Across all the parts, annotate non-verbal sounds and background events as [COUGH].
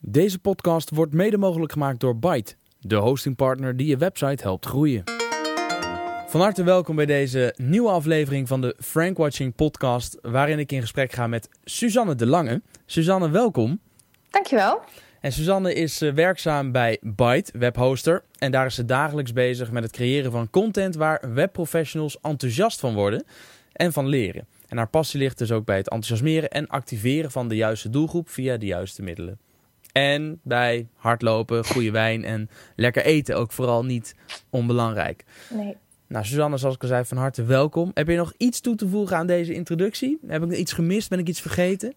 Deze podcast wordt mede mogelijk gemaakt door Byte, de hostingpartner die je website helpt groeien. Van harte welkom bij deze nieuwe aflevering van de Frank Watching podcast, waarin ik in gesprek ga met Suzanne de Lange. Suzanne, welkom. Dankjewel. En Suzanne is eh, werkzaam bij Byte, webhoster. En daar is ze dagelijks bezig met het creëren van content waar webprofessionals enthousiast van worden en van leren. En haar passie ligt dus ook bij het enthousiasmeren en activeren van de juiste doelgroep via de juiste middelen. En bij hardlopen, goede wijn en lekker eten ook vooral niet onbelangrijk. Nee. Nou, Suzanne, zoals ik al zei, van harte welkom. Heb je nog iets toe te voegen aan deze introductie? Heb ik iets gemist? Ben ik iets vergeten?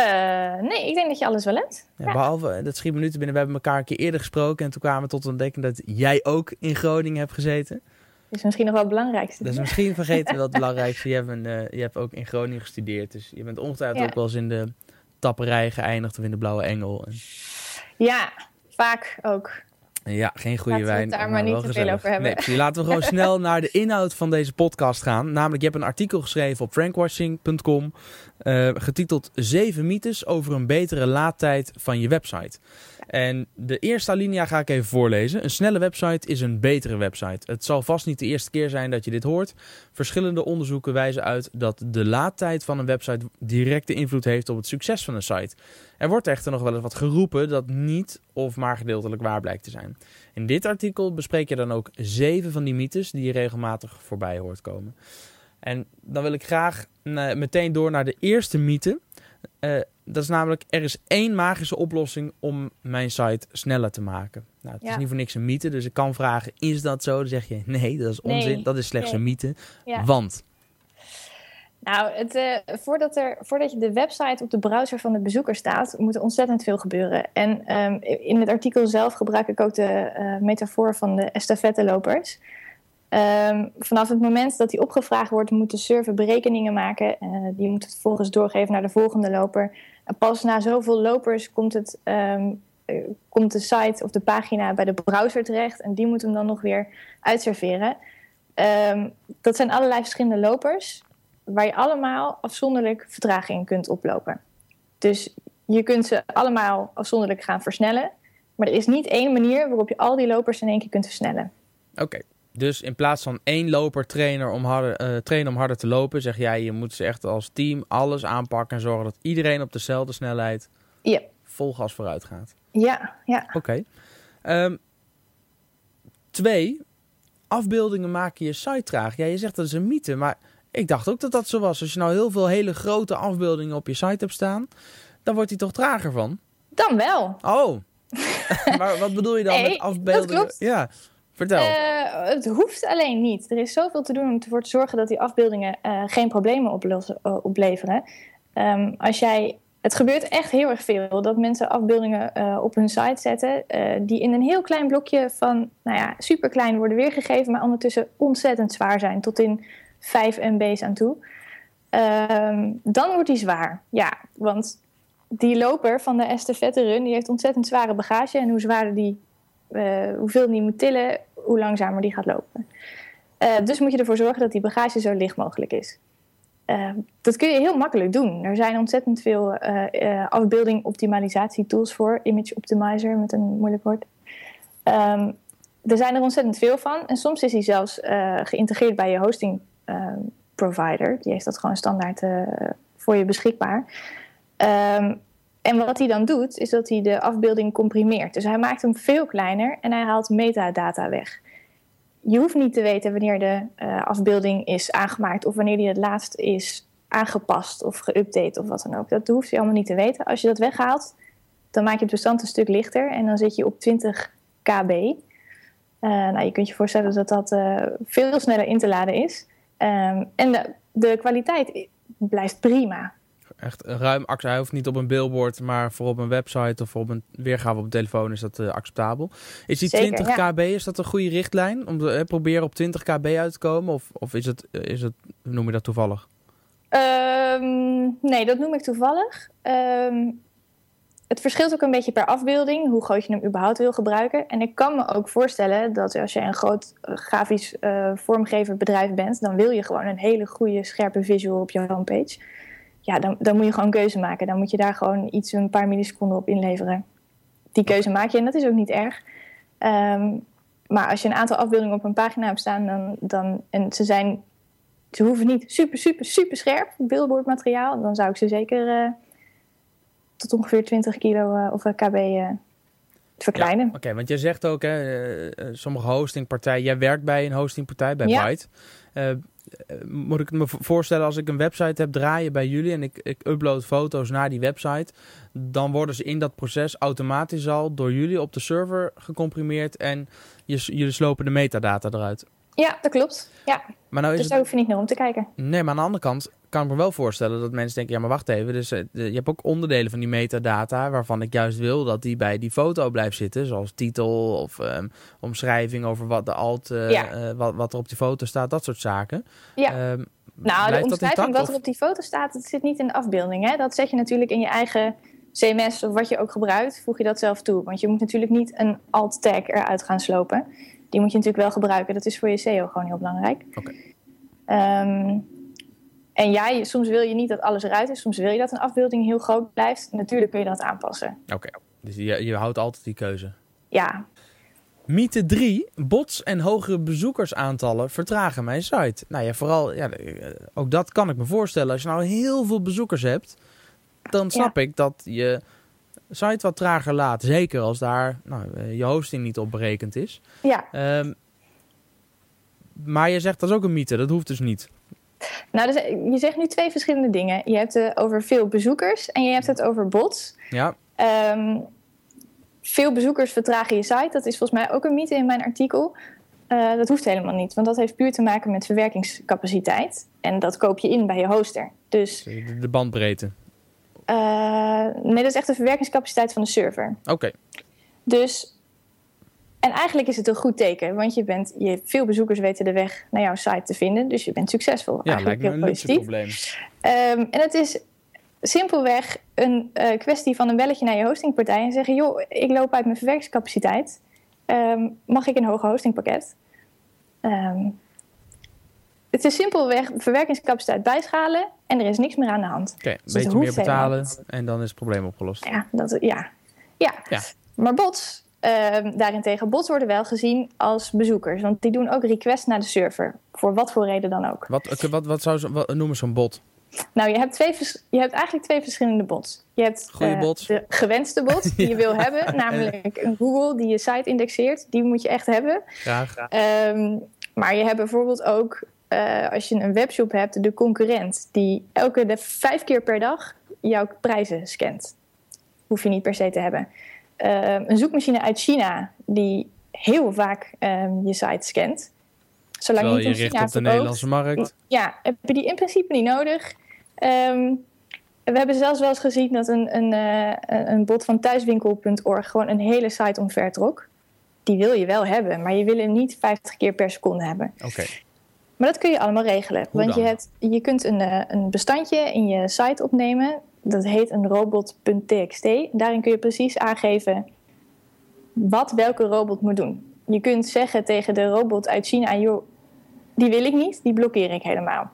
Uh, nee, ik denk dat je alles wel hebt. Ja, ja. Behalve, dat schiet minuten binnen. We hebben elkaar een keer eerder gesproken. En toen kwamen we tot ontdekking dat jij ook in Groningen hebt gezeten. Dat is misschien nog wel het belangrijkste. Dat is misschien vergeten wel het belangrijkste. Je hebt, een, uh, je hebt ook in Groningen gestudeerd. Dus je bent ongetwijfeld ja. ook wel eens in de tapperij geëindigd of in de Blauwe Engel. Ja, vaak ook. Ja, geen goede laten wijn. Laten we het daar maar niet te veel over hebben. Nee, laten we gewoon [LAUGHS] snel naar de inhoud van deze podcast gaan. Namelijk, je hebt een artikel geschreven op frankwashing.com. Uh, getiteld 7 mythes over een betere laadtijd van je website. En de eerste alinea ga ik even voorlezen. Een snelle website is een betere website. Het zal vast niet de eerste keer zijn dat je dit hoort. Verschillende onderzoeken wijzen uit dat de laadtijd van een website directe invloed heeft op het succes van een site. Er wordt echter nog wel eens wat geroepen dat niet of maar gedeeltelijk waar blijkt te zijn. In dit artikel bespreek je dan ook zeven van die mythes die je regelmatig voorbij hoort komen. En dan wil ik graag uh, meteen door naar de eerste mythe. Uh, dat is namelijk, er is één magische oplossing om mijn site sneller te maken. Nou, het ja. is niet voor niks een mythe, dus ik kan vragen, is dat zo? Dan zeg je, nee, dat is onzin, nee. dat is slechts nee. een mythe. Ja. Want? Nou, het, uh, voordat, er, voordat je de website op de browser van de bezoeker staat, moet er ontzettend veel gebeuren. En um, in het artikel zelf gebruik ik ook de uh, metafoor van de estafettelopers. Um, vanaf het moment dat die opgevraagd wordt, moet de server berekeningen maken. Uh, die moet het vervolgens doorgeven naar de volgende loper. En pas na zoveel lopers komt, het, um, uh, komt de site of de pagina bij de browser terecht. En die moet hem dan nog weer uitserveren. Um, dat zijn allerlei verschillende lopers, waar je allemaal afzonderlijk vertraging kunt oplopen. Dus je kunt ze allemaal afzonderlijk gaan versnellen. Maar er is niet één manier waarop je al die lopers in één keer kunt versnellen. Oké. Dus in plaats van één loper trainer om harder, uh, trainen om harder te lopen, zeg jij, je moet ze echt als team alles aanpakken en zorgen dat iedereen op dezelfde snelheid ja. vol gas vooruit gaat. Ja, ja. Oké. Okay. Um, twee, afbeeldingen maken je site traag. Ja, je zegt dat is een mythe, maar ik dacht ook dat dat zo was. Als je nou heel veel hele grote afbeeldingen op je site hebt staan, dan wordt hij toch trager van? Dan wel. Oh. [LAUGHS] maar wat bedoel je dan nee, met afbeeldingen? Ja. Uh, het hoeft alleen niet. Er is zoveel te doen om ervoor te zorgen dat die afbeeldingen uh, geen problemen oplossen, uh, opleveren. Um, als jij, het gebeurt echt heel erg veel dat mensen afbeeldingen op hun site zetten, die in een heel klein blokje van, nou ja, super klein worden weergegeven, maar ondertussen ontzettend zwaar zijn, tot in 5 MB's aan toe. Um, dan wordt die zwaar. Ja, want die loper van de estafette run, die heeft ontzettend zware bagage en hoe zwaarder die uh, hoeveel die moet tillen, hoe langzamer die gaat lopen. Uh, dus moet je ervoor zorgen dat die bagage zo licht mogelijk is. Uh, dat kun je heel makkelijk doen. Er zijn ontzettend veel afbeelding optimalisatie tools voor. Image Optimizer met een moeilijk woord. Um, er zijn er ontzettend veel van. En soms is die zelfs geïntegreerd bij je hosting provider. Die heeft dat gewoon standaard voor je beschikbaar. Um, en wat hij dan doet, is dat hij de afbeelding comprimeert. Dus hij maakt hem veel kleiner en hij haalt metadata weg. Je hoeft niet te weten wanneer de uh, afbeelding is aangemaakt of wanneer die het laatst is aangepast of geüpdate of wat dan ook. Dat hoeft je allemaal niet te weten. Als je dat weghaalt, dan maak je het bestand een stuk lichter en dan zit je op 20 kb. Uh, nou, je kunt je voorstellen dat dat uh, veel sneller in te laden is. Um, en de, de kwaliteit blijft prima echt ruim Hij hoeft niet op een billboard, maar voor op een website of op een weergave op een telefoon is dat uh, acceptabel. Is die Zeker, 20 ja. kb, is dat een goede richtlijn? Om te uh, proberen op 20 kb uit te komen? Of, of is, het, uh, is het, noem je dat toevallig? Um, nee, dat noem ik toevallig. Um, het verschilt ook een beetje per afbeelding, hoe groot je hem überhaupt wil gebruiken. En ik kan me ook voorstellen dat als je een groot grafisch vormgever bedrijf bent, dan wil je gewoon een hele goede, scherpe visual op je homepage ja, dan, dan moet je gewoon keuze maken. Dan moet je daar gewoon iets een paar milliseconden op inleveren. Die keuze maak je en dat is ook niet erg. Ehm, maar als je een aantal afbeeldingen op een pagina hebt staan, dan, dan, en ze zijn, ze hoeven niet super, super, super scherp, billboardmateriaal, dan zou ik ze zeker uh, tot ongeveer 20 kilo uh, of kb uh, verkleinen. Ja, Oké, want jij zegt ook, hè, sommige hostingpartijen, jij werkt bij een hostingpartij, bij ja. Byte. Moet ik me voorstellen, als ik een website heb draaien bij jullie en ik, ik upload foto's naar die website, dan worden ze in dat proces automatisch al door jullie op de server gecomprimeerd en je, jullie slopen de metadata eruit. Ja, dat klopt. Ja. Maar nou is dus daar hoef je niet naar om te kijken. Nee, maar aan de andere kant kan ik me wel voorstellen dat mensen denken... ja, maar wacht even, dus, je hebt ook onderdelen van die metadata... waarvan ik juist wil dat die bij die foto blijft zitten. Zoals titel of um, omschrijving over wat de alt... Uh, wat, wat er op die foto staat, dat soort zaken. Ja. Um, nou, de omschrijving wat er op die foto staat, dat zit niet in de afbeelding. Hè? Dat zet je natuurlijk in je eigen CMS of wat je ook gebruikt, voeg je dat zelf toe. Want je moet natuurlijk niet een alt tag eruit gaan slopen. Die moet je natuurlijk wel gebruiken. Dat is voor je SEO gewoon heel belangrijk. Okay. Um, en ja, soms wil je niet dat alles eruit is. Soms wil je dat een afbeelding heel groot blijft. Natuurlijk kun je dat aanpassen. Oké, dus je, je houdt altijd die keuze. Ja. Mythe 3. Bots en hogere bezoekersaantallen vertragen mijn site. Nou ja, vooral, ja, ook dat kan ik me voorstellen. Als je nou heel veel bezoekers hebt, dan snap ik dat je site wat trager laat. Zeker als daar nou, je hosting niet op berekend is. Ja. Um, maar je zegt dat is ook een mythe, dat hoeft dus niet. Nou, dus je zegt nu twee verschillende dingen. Je hebt het over veel bezoekers en je hebt het over bots. Ja. Um, veel bezoekers vertragen je site. Dat is volgens mij ook een mythe in mijn artikel. Uh, dat hoeft helemaal niet, want dat heeft puur te maken met verwerkingscapaciteit. En dat koop je in bij je hoster. Dus, de bandbreedte. Uh, nee, dat is echt de verwerkingscapaciteit van de server. Oké. Dus, en eigenlijk is het een goed teken, want je bent, je, veel bezoekers weten de weg naar jouw site te vinden, dus je bent succesvol. Ja, eigenlijk lijkt me een luxe probleem. Um, en het is simpelweg een uh, kwestie van een belletje naar je hostingpartij en zeggen: joh, ik loop uit mijn verwerkingscapaciteit. Um, mag ik een hoger hostingpakket? Um, het is simpelweg verwerkingscapaciteit bijschalen en er is niks meer aan de hand. Oké, okay, een dus beetje meer betalen en dan is het probleem opgelost. Ja, dat, ja. ja. ja. maar bots, uh, daarentegen, bots worden wel gezien als bezoekers. Want die doen ook requests naar de server. Voor wat voor reden dan ook. Wat, wat, wat zou ze wat, noemen zo'n bot? Nou, je hebt, twee, je hebt eigenlijk twee verschillende bots. Je hebt uh, bots. de gewenste bot die je [LAUGHS] wil hebben, namelijk een Google die je site indexeert. Die moet je echt hebben. Graag. Um, maar je hebt bijvoorbeeld ook uh, als je een webshop hebt, de concurrent die elke de vijf keer per dag jouw prijzen scant. Hoef je niet per se te hebben. Uh, een zoekmachine uit China die heel vaak um, je site scant. Zolang Terwijl je, je richt op de Nederlandse markt. Ja, heb je die in principe niet nodig. Um, we hebben zelfs wel eens gezien dat een, een, uh, een bot van thuiswinkel.org gewoon een hele site omvertrok. Die wil je wel hebben, maar je wil hem niet 50 keer per seconde hebben. Oké. Maar dat kun je allemaal regelen. want je, hebt, je kunt een, eh, een bestandje in je site opnemen. Dat heet een robot.txt. Daarin kun je precies aangeven wat welke robot moet doen. Je kunt zeggen tegen de robot uit China: joh, die wil ik niet, die blokkeer ik helemaal.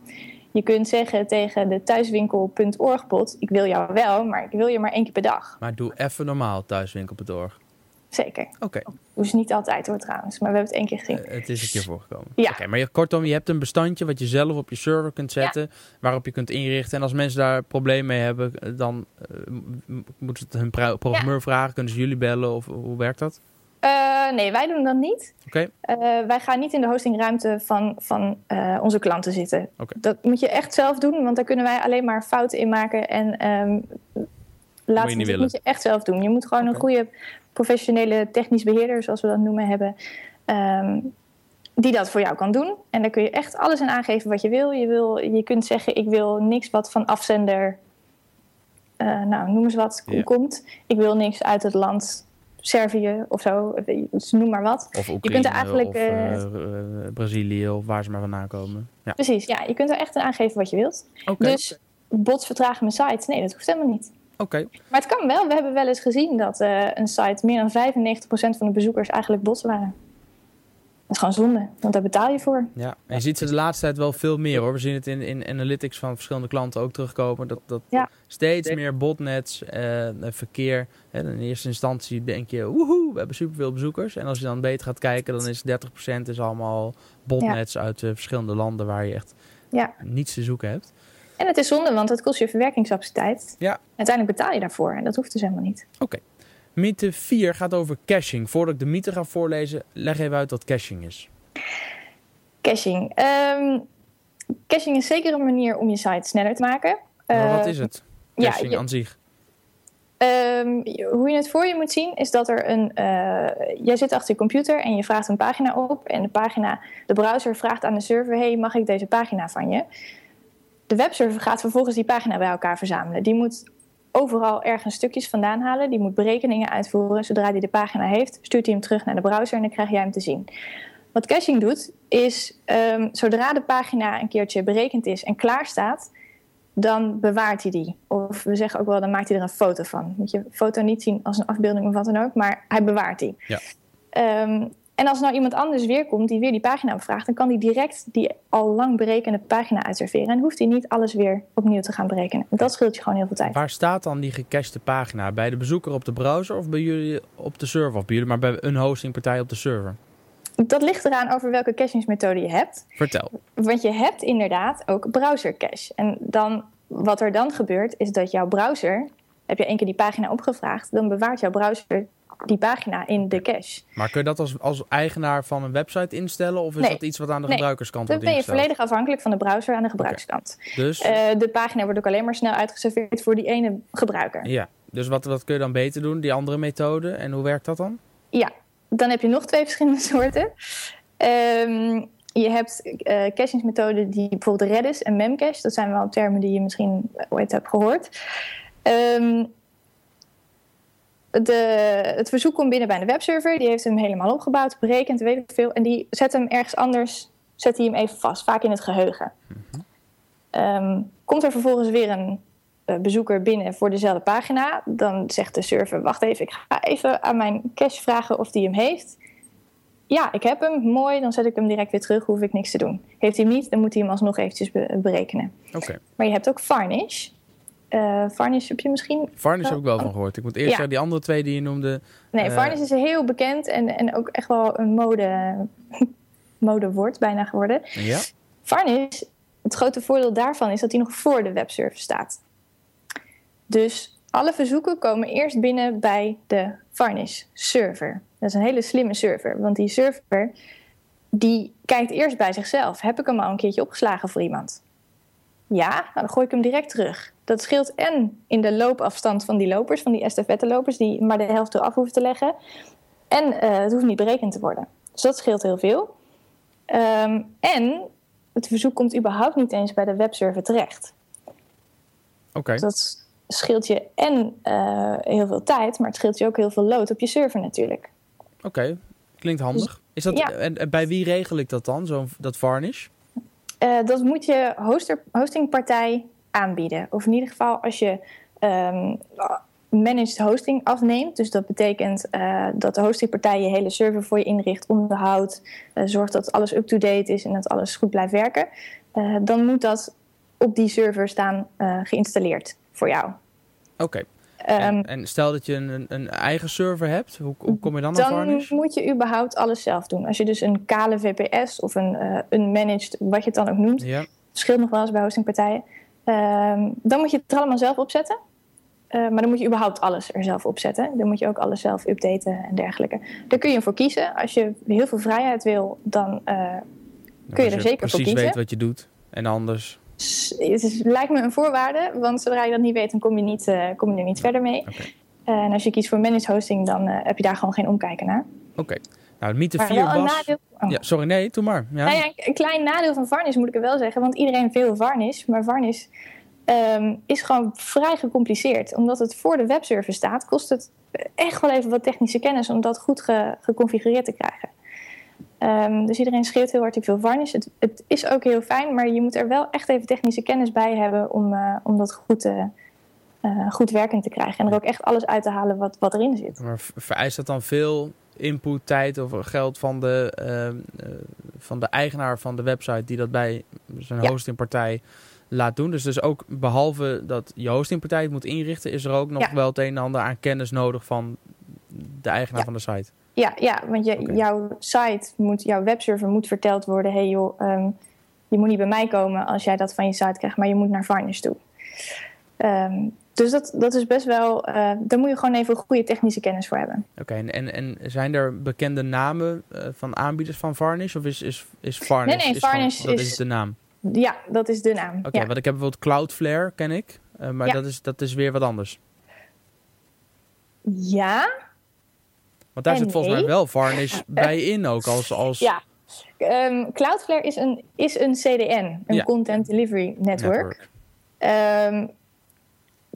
Je kunt zeggen tegen de thuiswinkel.org bot: ik wil jou wel, maar ik wil je maar één keer per dag. Maar doe even normaal thuiswinkel.org. Zeker. Oké. Okay. Dus niet altijd hoor trouwens, maar we hebben het één keer gezien. Uh, het is een keer voorgekomen. Ja. Oké, maar je, kortom, je hebt een bestandje wat je zelf op je server kunt zetten, ja. waarop je kunt inrichten. En als mensen daar problemen mee hebben, dan uh, moeten ze hun programmeur ja. vragen. Kunnen ze jullie bellen of hoe werkt dat? Uh, nee, wij doen dat niet. Oké. Okay. wij gaan niet in de hostingruimte van, van onze klanten zitten. Dat moet je echt zelf doen, want daar kunnen wij alleen maar fouten in maken en um, laat moet je, dat moet je echt zelf doen. Je moet gewoon okay. een goede professionele technisch beheerder, zoals we dat noemen, hebben. Um, die dat voor jou kan doen. En daar kun je echt alles in aangeven wat je wil. Je, wil, je kunt zeggen, ik wil niks wat van afzender, uh, nou noem eens wat, komt. Ik wil niks uit het land Servië of zo, noem maar wat. Of Oekraïne, je kunt er eigenlijk, of eh, eh, eh, Brazilië, of waar ze maar vandaan komen. Ja. Precies, ja, je kunt er echt in aangeven wat je wilt. Dus bots vertragen mijn site, nee, dat hoeft helemaal niet. Maar het kan wel. We hebben wel eens gezien dat eh, een site meer dan 95% van de bezoekers eigenlijk bots waren. is gewoon zonde, want daar betaal je voor. Ja, en je ziet ze de laatste tijd wel veel meer hoor. We zien het in, in analytics van verschillende klanten ook terugkomen. Dat, dat Ja. steeds meer botnets, eh, verkeer. En in eerste instantie denk je, woehoe, we hebben superveel bezoekers. En als je dan beter gaat kijken, dan is 30% is allemaal botnets uit eh, verschillende landen waar je echt Ja. niets te zoeken hebt. En het is zonde, want het kost je verwerkingscapaciteit. Ja. Uiteindelijk betaal je daarvoor en dat hoeft dus helemaal niet. Mythe 4 gaat over caching. Voordat ik de mythe ga voorlezen, leg even uit wat caching is. Caching. Ehm, caching is zeker een manier om je site sneller te maken. Maar wat Eh, is het? ja, Caching je- aan zich. Ehm, hoe je het voor je moet zien is dat er een. eh, jij zit achter je computer en je vraagt een pagina op. En de pagina, de browser vraagt aan de server: hey, mag ik deze pagina van je? De webserver gaat vervolgens die pagina bij elkaar verzamelen. Die moet overal ergens stukjes vandaan halen. Die moet berekeningen uitvoeren. Zodra hij de pagina heeft, stuurt hij hem terug naar de browser en dan krijg jij hem te zien. Wat caching doet, is ehm, zodra de pagina een keertje berekend is en klaar staat, dan bewaart hij die. Of we zeggen ook wel, dan maakt hij er een foto van. Moet je foto niet zien als een afbeelding of wat dan ook, maar hij bewaart die. Ja. Ehm, en als nou iemand anders weer komt die weer die pagina opvraagt, dan kan hij direct die al lang berekende pagina uitserveren. En hoeft hij niet alles weer opnieuw te gaan berekenen. Dat scheelt je gewoon heel veel tijd. Waar staat dan die gecachte pagina? Bij de bezoeker op de browser of bij jullie op de server? Of bij jullie, maar bij een hostingpartij op de server? Dat ligt eraan over welke cachingsmethode je hebt. Vertel. Want je hebt inderdaad ook browser cache. En dan, wat er dan gebeurt, is dat jouw browser, heb je één keer die pagina opgevraagd, dan bewaart jouw browser die pagina in de cache. Maar kun je dat als, als eigenaar van een website instellen? Of is Nee. dat iets wat aan de Nee. gebruikerskant Dan wordt ben je volledig afhankelijk van de browser aan de gebruikerskant. Dus, Eh, de pagina wordt ook alleen maar snel uitgeserveerd voor die ene gebruiker. ja. dus wat, wat kun je dan beter doen? Die andere methode? En hoe werkt dat dan? Ja, dan heb je nog twee [LAUGHS] verschillende soorten. Ehm, je hebt eh cachingsmethoden die bijvoorbeeld Redis en Memcache, dat zijn wel termen die je misschien ooit hebt gehoord. Ehm, de, het verzoek komt binnen bij de webserver, die heeft hem helemaal opgebouwd, berekend, weet ik veel, en die zet hem ergens anders, zet hij hem even vast, vaak in het geheugen. Ehm, komt er vervolgens weer een eh, bezoeker binnen voor dezelfde pagina, dan zegt de server: Wacht even, ik ga even aan mijn cache vragen of die hem heeft. Ja, ik heb hem, mooi, dan zet ik hem direct weer terug, hoef ik niks te doen. Heeft hij hem niet, dan moet hij hem alsnog eventjes be- berekenen. Oké. Maar je hebt ook Varnish. Eh, Varnish heb je misschien. Varnish heb ik wel van gehoord. Ik moet eerst Ja. zeggen, die andere twee die je noemde... Nee, Eh. Varnish is heel bekend en, en ook echt wel een mode, [LAUGHS] modewoord bijna geworden. Ja? Varnish, het grote voordeel daarvan is dat hij nog voor de webserver staat. Dus alle verzoeken komen eerst binnen bij de Varnish server. Dat is een hele slimme server, want die server die kijkt eerst bij zichzelf. Heb ik hem al een keertje opgeslagen voor iemand? Ja, nou, dan gooi ik hem direct terug. Dat scheelt en in de loopafstand van die lopers, van die estafette-lopers, die maar de helft eraf hoeven te leggen. En eh, het hoeft niet berekend te worden. Dus dat scheelt heel veel. Ehm, en het verzoek komt überhaupt niet eens bij de webserver terecht. Oké. Dus dat scheelt je en eh, heel veel tijd, maar het scheelt je ook heel veel load op je server natuurlijk. Oké. Klinkt handig. Is dat, Ja. en, en bij wie regel ik dat dan, zo, dat Varnish? Eh, dat moet je hoster, hostingpartij aanbieden. Of in ieder geval als je ehm, managed hosting afneemt. Dus dat betekent eh, dat de hostingpartij je hele server voor je inricht, onderhoudt, eh, zorgt dat alles up-to-date is en dat alles goed blijft werken. Eh, dan moet dat op die server staan geïnstalleerd voor jou. Oké. Ehm, En, en stel dat je een, een eigen server hebt, hoe, hoe kom je dan aan dan moet je überhaupt alles zelf doen. Als je dus een kale VPS of een unmanaged, wat je het dan ook noemt, Ja. verschilt nog wel eens bij hostingpartijen. Ehm, dan moet je het er allemaal zelf opzetten. Uh, maar dan moet je überhaupt alles er zelf opzetten. Dan moet je ook alles zelf updaten en dergelijke. Daar kun je voor kiezen. Als je heel veel vrijheid wil, dan uh, kun je er zeker voor precies kiezen. weet wat je doet. En anders. Het is, lijkt me een voorwaarde, want zodra je dat niet weet, dan kom je, niet, uh, kom je er niet verder mee. Okay. en als je kiest voor managed hosting, dan uh, heb je daar gewoon geen omkijken naar. Oké. Okay. Nou, mythe maar 4 wel was... Nadeel... oh. Ja, sorry, nee, doe maar. Ja. Nou ja, een klein nadeel van Varnish moet ik er wel zeggen, want iedereen wil Varnish, maar Varnish um, is gewoon vrij gecompliceerd. Omdat het voor de webserver staat, kost het echt wel even wat technische kennis om dat goed ge geconfigureerd te krijgen. Um, dus iedereen schreeuwt heel hard, ik wil Varnish. Het, het, is ook heel fijn, maar je moet er wel echt even technische kennis bij hebben om, uh, om dat goed, uh, goed werkend te krijgen. En er ook echt alles uit te halen wat, wat erin zit. Maar vereist dat dan veel input, tijd of geld van de, ehm, eh, van de eigenaar van de website die dat bij zijn Ja. hostingpartij laat doen. Dus, dus ook behalve dat je hostingpartij het moet inrichten, is er ook nog Ja. wel het een en ander aan kennis nodig van de eigenaar Ja. van de site. Ja, ja want je, jouw site, moet, jouw webserver moet verteld worden... hey joh, ehm, je moet niet bij mij komen als jij dat van je site krijgt... maar je moet naar Varnish toe. Ehm, dus dat, dat is best wel... eh, daar moet je gewoon even goede technische kennis voor hebben. Oké, en, en, en zijn er bekende namen eh, van aanbieders van Varnish? Of is, is, is Varnish? Nee, nee, is Varnish dat is, is- de naam. Ja, dat is de naam. Oké, ja. want ik heb bijvoorbeeld Cloudflare, ken ik. Eh, maar Ja. dat, is, dat is weer wat anders. ja, Want daar En zit volgens mij wel Varnish [LAUGHS] bij in ook. Als, als ja. Ehm, Cloudflare is een, is een CDN, een Ja. Content Delivery Network. Ehm,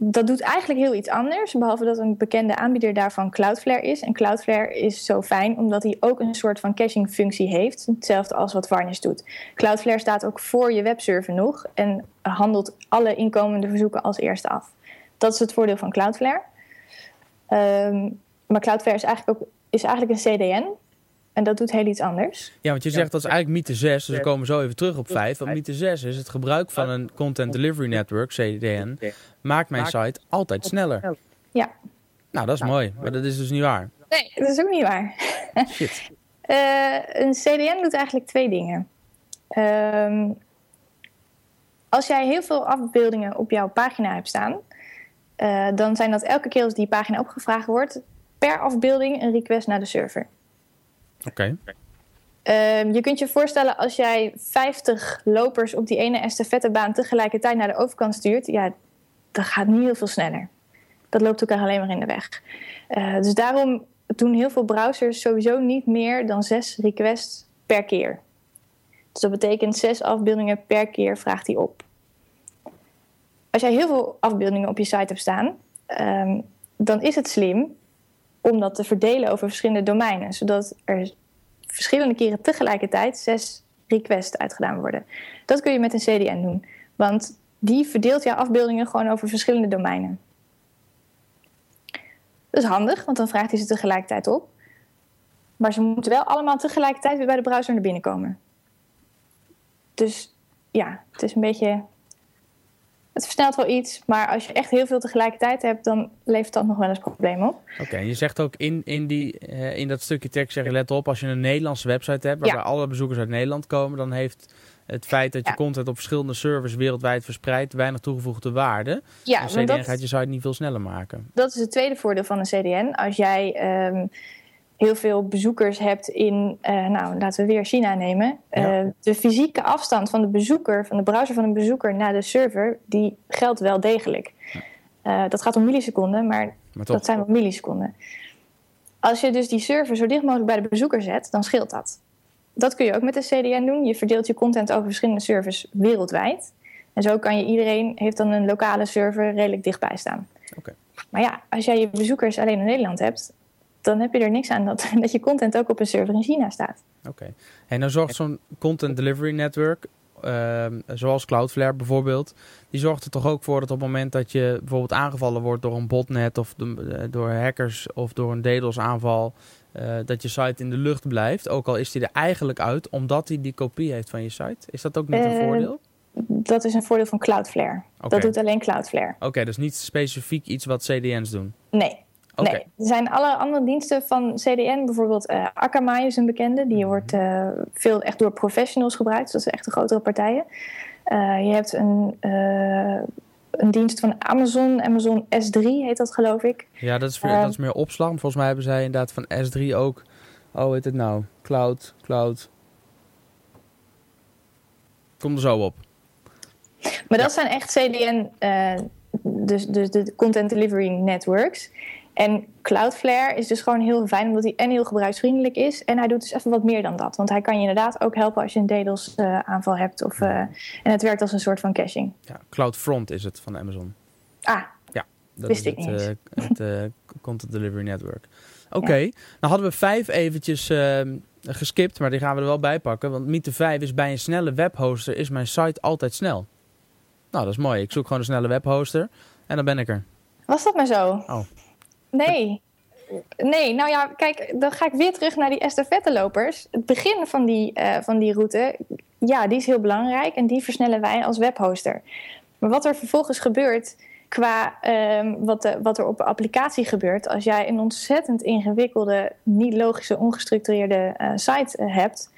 dat doet eigenlijk heel iets anders, behalve dat een bekende aanbieder daarvan Cloudflare is. En Cloudflare is zo fijn omdat hij ook een soort van caching functie heeft, hetzelfde als wat Varnish doet. Cloudflare staat ook voor je webserver nog en handelt alle inkomende verzoeken als eerste af. Dat is het voordeel van Cloudflare. Ehm, maar Cloudflare is eigenlijk, ook, is eigenlijk een CDN en dat doet heel iets anders. Ja, want je zegt dat is eigenlijk mythe 6, dus we komen zo even terug op 5. Want mythe 6 is het gebruik van een Content Delivery Network, CDN, maakt mijn site altijd sneller. Ja. Nou, dat is mooi, maar dat is dus niet waar. Nee, dat is ook niet waar. [LAUGHS] Shit. Eh, een CDN doet eigenlijk twee dingen. Ehm, als jij heel veel afbeeldingen op jouw pagina hebt staan, eh, dan zijn dat elke keer als die pagina opgevraagd wordt, per afbeelding een request naar de server. Oké. Ehm, je kunt je voorstellen als jij 50 lopers op die ene estafettebaan tegelijkertijd naar de overkant stuurt, ja, dat gaat niet heel veel sneller. Dat loopt elkaar alleen maar in de weg. Eh, dus daarom doen heel veel browsers sowieso niet meer dan zes requests per keer. Dus dat betekent zes afbeeldingen per keer vraagt hij op. Als jij heel veel afbeeldingen op je site hebt staan, ehm, dan is het slim om dat te verdelen over verschillende domeinen, zodat er verschillende keren tegelijkertijd zes requests uitgedaan worden. Dat kun je met een CDN doen, want die verdeelt jouw afbeeldingen gewoon over verschillende domeinen. Dat is handig, want dan vraagt hij ze tegelijkertijd op. Maar ze moeten wel allemaal tegelijkertijd weer bij de browser naar binnen komen. Dus ja, het is een beetje. Het versnelt wel iets, maar als je echt heel veel tegelijkertijd hebt, dan levert dat nog wel eens problemen op. Oké, en je zegt ook in, in, die, eh, in dat stukje tekst, zeg je let op, als je een Nederlandse website hebt, waarbij Ja. alle bezoekers uit Nederland komen, dan heeft het feit dat je Ja. content op verschillende servers wereldwijd verspreidt weinig toegevoegde waarde. Ja, een maar CDN dat, gaat je site niet veel sneller maken. dat is het tweede voordeel van een CDN. Als jij ehm, heel veel bezoekers hebt in, eh, nou laten we weer China nemen. Ja. Eh, de fysieke afstand van de bezoeker, van de browser van een bezoeker naar de server, die geldt wel degelijk. Eh, dat gaat om milliseconden, maar dat zijn wel milliseconden. Als je dus die server zo dicht mogelijk bij de bezoeker zet, dan scheelt dat. Dat kun je ook met een CDN doen. Je verdeelt je content over verschillende servers wereldwijd. En zo kan je iedereen, heeft dan een lokale server redelijk dichtbij staan. Maar ja, als jij je bezoekers alleen in Nederland hebt, dan heb je er niks aan dat, [LAUGHS] dat je content ook op een server in China staat. Oké. En dan zorgt zo'n content delivery network, ehm, zoals Cloudflare bijvoorbeeld, die zorgt er toch ook voor dat op het moment dat je bijvoorbeeld aangevallen wordt door een botnet of de- eh, door hackers of door een DDoS aanval, eh, dat je site in de lucht blijft, ook al is die er eigenlijk uit, omdat hij die kopie heeft van je site. Is dat ook niet een Eh, voordeel? Dat is een voordeel van Cloudflare. Dat doet alleen Cloudflare. Oké, dus niet specifiek iets wat CDN's doen. Nee, Nee, er zijn alle andere diensten van CDN, bijvoorbeeld eh Akamai is een bekende. Die wordt eh, veel echt door professionals gebruikt, dus dat zijn echt de grotere partijen. Eh, je hebt een, een dienst van Amazon, Amazon S3 heet dat geloof ik. ja, dat is, dat is meer opslag. Maar Volgens mij hebben zij inderdaad van S3 ook, oh heet het nou, Cloud, Cloud. Kom er zo op. Maar dat zijn echt CDN, dus, dus de Content Delivery Networks. En Cloudflare is dus gewoon heel fijn, omdat hij en heel gebruiksvriendelijk is. En hij doet dus even wat meer dan dat. Want hij kan je inderdaad ook helpen als je een DDoS-aanval hebt. Of, eh, en het werkt als een soort van caching. Ja, CloudFront is het van Amazon. Ah, Dat Wist is ik het, niet eh, het eh, [LAUGHS] Content Delivery Network. Oké, nou hadden we vijf eventjes eh, geskipt, maar die gaan we er wel bij pakken. Want Mythe 5 is bij een snelle webhoster is mijn site altijd snel. Nou, dat is mooi. Ik zoek gewoon een snelle webhoster en dan ben ik er. was dat maar zo? Oh. Nee. nee, nou ja, kijk, dan ga ik weer terug naar die estafettelopers. Het begin van die, uh, van die route, ja, die is heel belangrijk en die versnellen wij als webhoster. Maar wat er vervolgens gebeurt qua um, wat, de, wat er op de applicatie gebeurt, als jij een ontzettend ingewikkelde, niet logische, ongestructureerde uh, site hebt,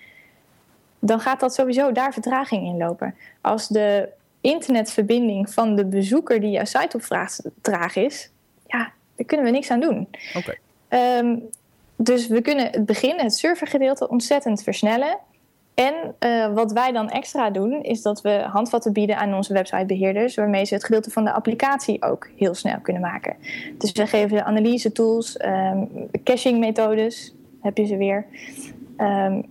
dan gaat dat sowieso daar vertraging in lopen. Als de internetverbinding van de bezoeker die jouw site opvraagt traag is, ja, daar kunnen we niks aan doen. Okay. Um, dus we kunnen het begin, het servergedeelte, ontzettend versnellen. En uh, wat wij dan extra doen, is dat we handvatten bieden aan onze websitebeheerders, waarmee ze het gedeelte van de applicatie ook heel snel kunnen maken. Dus we geven analyse tools, um, caching methodes, heb je ze weer. Um,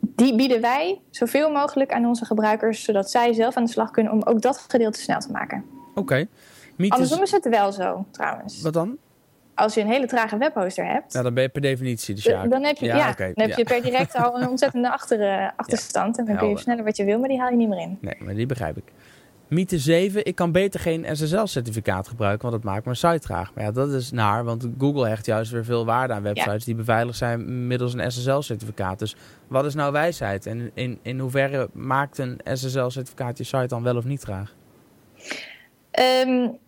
die bieden wij zoveel mogelijk aan onze gebruikers, zodat zij zelf aan de slag kunnen om ook dat gedeelte snel te maken. Oké. Okay. Andersom is het wel zo, trouwens. Wat dan? Als je een hele trage webhoster hebt. Ja, dan ben je per definitie de zaak. Dan heb je, ja, ja okay. dan heb je per direct al een ontzettende achter, [LAUGHS] achterstand. En dan kun je sneller wat je wil, maar die haal je niet meer in. Nee, maar die begrijp ik. Mythe 7, ik kan beter geen SSL-certificaat gebruiken, want dat maakt mijn site traag. Maar ja, dat is naar, want Google hecht juist weer veel waarde aan websites die beveiligd zijn middels een SSL-certificaat. Dus wat is nou wijsheid? En in, in hoeverre maakt een SSL-certificaat je site dan wel of niet traag? Um,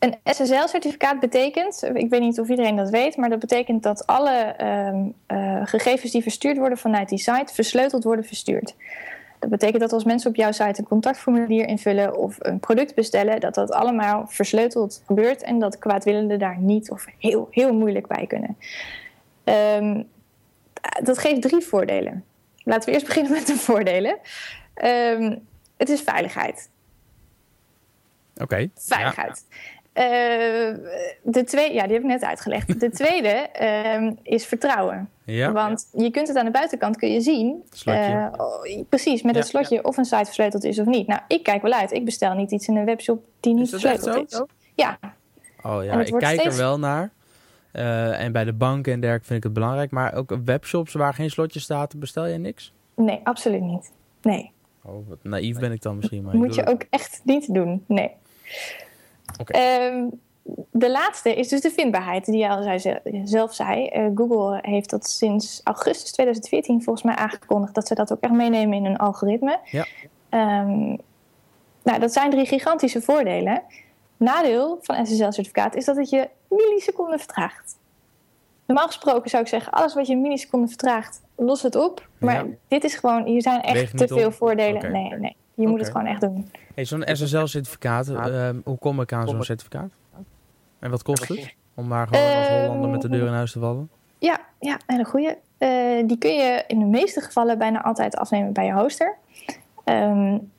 een SSL-certificaat betekent, ik weet niet of iedereen dat weet, maar dat betekent dat alle um, uh, gegevens die verstuurd worden vanuit die site versleuteld worden verstuurd. Dat betekent dat als mensen op jouw site een contactformulier invullen of een product bestellen, dat dat allemaal versleuteld gebeurt en dat kwaadwillenden daar niet of heel, heel moeilijk bij kunnen. Um, dat geeft drie voordelen. Laten we eerst [LAUGHS] beginnen met de voordelen. Um, het is veiligheid. Oké. Okay. Veiligheid. Ja. Uh, de tweede, ja, die heb ik net uitgelegd. De [LAUGHS] tweede uh, is vertrouwen. Ja. Want je kunt het aan de buitenkant kun je zien. Uh, precies, met ja, het slotje of een site versleuteld is of niet. Nou, ik kijk wel uit. Ik bestel niet iets in een webshop die niet is versleuteld is. Ja. Oh ja, ik kijk steeds... er wel naar. Uh, en bij de banken en dergelijke vind ik het belangrijk. Maar ook webshops waar geen slotje staat, bestel je niks? Nee, absoluut niet. Nee. Oh, wat naïef ben ik dan misschien. Maar Moet je ook echt niet doen. Nee. Okay. Um, de laatste is dus de vindbaarheid, die je al zelf zei. Uh, Google heeft dat sinds augustus 2014 volgens mij aangekondigd dat ze dat ook echt meenemen in hun algoritme. Ja. Um, nou, dat zijn drie gigantische voordelen. Nadeel van SSL-certificaat is dat het je milliseconden vertraagt. Normaal gesproken zou ik zeggen, alles wat je een milliseconde vertraagt, los het op. Maar ja. dit is gewoon, hier zijn echt te veel op. voordelen. Okay. Nee, nee. Je moet okay. het gewoon echt doen. Hey, Zo'n SSL-certificaat, uh, hoe kom ik aan zo'n certificaat? En wat kost het? Om maar gewoon als Hollander met de deur in huis te vallen? Ja, ja hele goede. Uh, die kun je in de meeste gevallen bijna altijd afnemen bij je hoster. Um,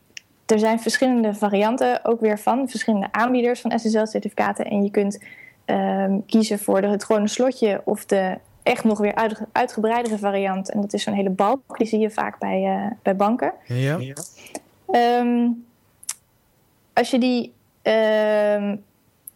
er zijn verschillende varianten ook weer van. Verschillende aanbieders van SSL-certificaten. En je kunt um, kiezen voor de, het gewone slotje of de echt nog weer uit, uitgebreidere variant. En dat is zo'n hele balk. Die zie je vaak bij, uh, bij banken. Ja. Um, als je die... Um,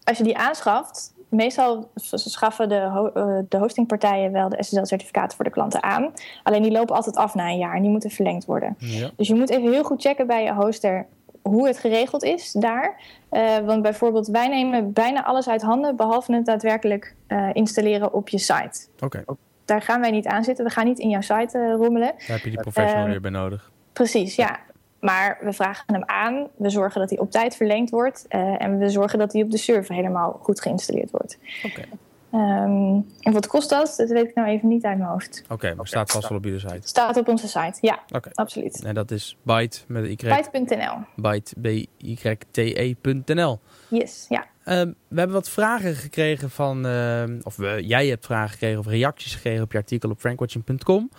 als je die aanschaft, meestal schaffen de, ho uh, de hostingpartijen wel de SSL-certificaten voor de klanten aan. Alleen die lopen altijd af na een jaar en die moeten verlengd worden. Ja. Dus je moet even heel goed checken bij je hoster hoe het geregeld is daar. Uh, want bijvoorbeeld, wij nemen bijna alles uit handen, behalve het daadwerkelijk uh, installeren op je site. Oké. Okay. Daar gaan wij niet aan zitten. We gaan niet in jouw site uh, rommelen. Daar heb je die professional weer bij nodig. Precies, ja. Maar we vragen hem aan, we zorgen dat hij op tijd verlengd wordt uh, en we zorgen dat hij op de server helemaal goed geïnstalleerd wordt. Oké. Okay. Um, en wat kost dat? Dat weet ik nou even niet uit mijn hoofd. Oké, okay, maar staat vast wel op jullie site? Staat op onze site, ja. Okay. Absoluut. En dat is byte met y. Byte.nl. Byte, B-Y-T-E.nl. Yes, ja. Um, we hebben wat vragen gekregen van, uh, of jij hebt vragen gekregen of reacties gekregen op je artikel op frankwatching.com.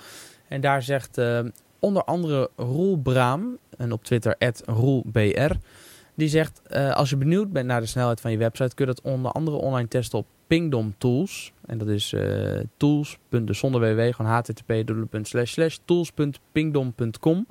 En daar zegt uh, onder andere Roel Braam, en op Twitter @roelbr, die zegt: uh, als je benieuwd bent naar de snelheid van je website, kun je dat onder andere online testen op Pingdom Tools. En dat is uh, tools. Dus zonder gewoon http tools.pingdom.com.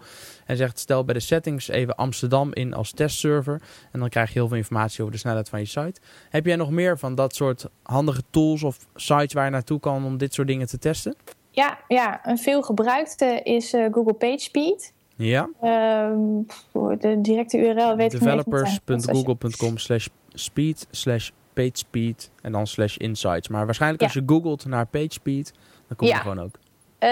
En zegt: stel bij de settings even Amsterdam in als testserver. En dan krijg je heel veel informatie over de snelheid van je site. Heb jij nog meer van dat soort handige tools of sites waar je naartoe kan om dit soort dingen te testen? Ja, ja een veel gebruikte is uh, Google PageSpeed. Ja. Um, de directe URL weet ik Developers.google.com slash speed slash PageSpeed en dan slash insights. Maar waarschijnlijk als je googelt naar PageSpeed, dan kom je Ja. gewoon ook. Eh,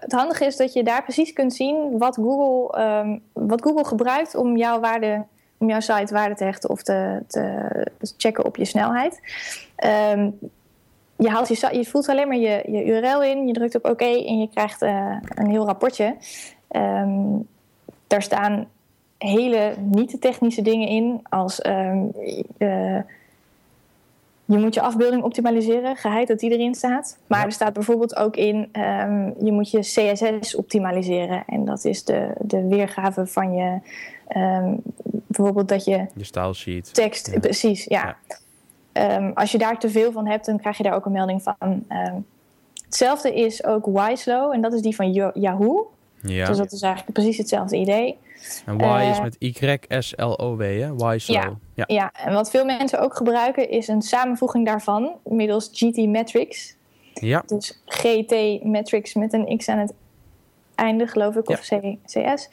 het handige is dat je daar precies kunt zien wat Google, ehm, wat Google gebruikt om jouw waarde, om jouw site waarde te hechten of te, te, te checken op je snelheid. Ehm, je, haalt je, je voelt alleen maar je, je URL in, je drukt op oké en je krijgt eh, een heel rapportje. Ehm, daar staan hele niet-technische dingen in, als ehm, eh, je moet je afbeelding optimaliseren, geheid dat die erin staat. Maar Ja. er staat bijvoorbeeld ook in, ehm, je moet je CSS optimaliseren. En dat is de, de weergave van je, bijvoorbeeld dat je Je style sheet. tekst, Ja. precies, ja. Ja. Ehm, als je daar te veel van hebt, dan krijg je daar ook een melding van. Ehm, hetzelfde is ook Yslow, en dat is die van Yahoo. Ja. Dus dat is eigenlijk precies hetzelfde idee. En Y is eh, met Y-S-L-O-W, hè? Ja. ja. Ja, en wat veel mensen ook gebruiken is een samenvoeging daarvan middels GT Metrics. Ja. Dus GT Metrics met een X aan het einde, geloof ik, of CS.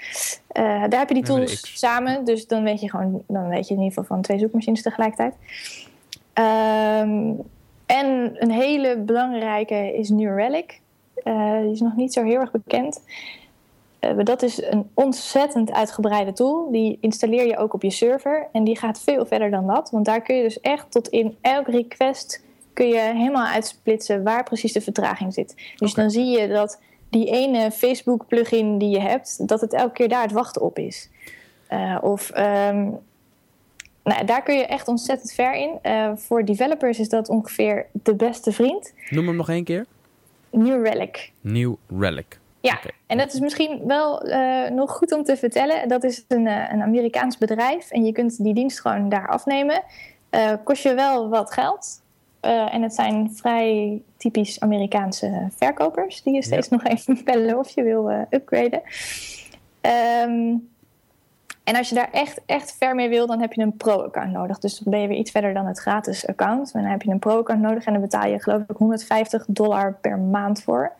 Eh, daar heb je die tools samen, dus dan weet je gewoon, dan weet je in ieder geval van twee zoekmachines tegelijkertijd. Ehm, en een hele belangrijke is New Relic. Eh, die is nog niet zo heel erg bekend. Maar dat is een ontzettend uitgebreide tool. Die installeer je ook op je server. En die gaat veel verder dan dat. Want daar kun je dus echt tot in elk request kun je helemaal uitsplitsen waar precies de vertraging zit. Dus dan zie je dat die ene Facebook plugin die je hebt, dat het elke keer daar het wachten op is. Eh, of ehm, nou, daar kun je echt ontzettend ver in. Eh, voor developers is dat ongeveer de beste vriend. Noem hem nog één keer. New Relic. New Relic. Ja, en dat is misschien wel eh, nog goed om te vertellen. Dat is een, eh, een Amerikaans bedrijf en je kunt die dienst gewoon daar afnemen. Kost je wel wat geld. En het zijn vrij typisch Amerikaanse verkopers die je steeds nog even [LAUGHS] bellen of je wil upgraden. Ehm, en als je daar echt, echt ver mee wil, dan heb je een pro-account nodig. Dus dan ben je weer iets verder dan het gratis account. Dan heb je een pro-account nodig en dan betaal je geloof ik 150 dollar per maand voor.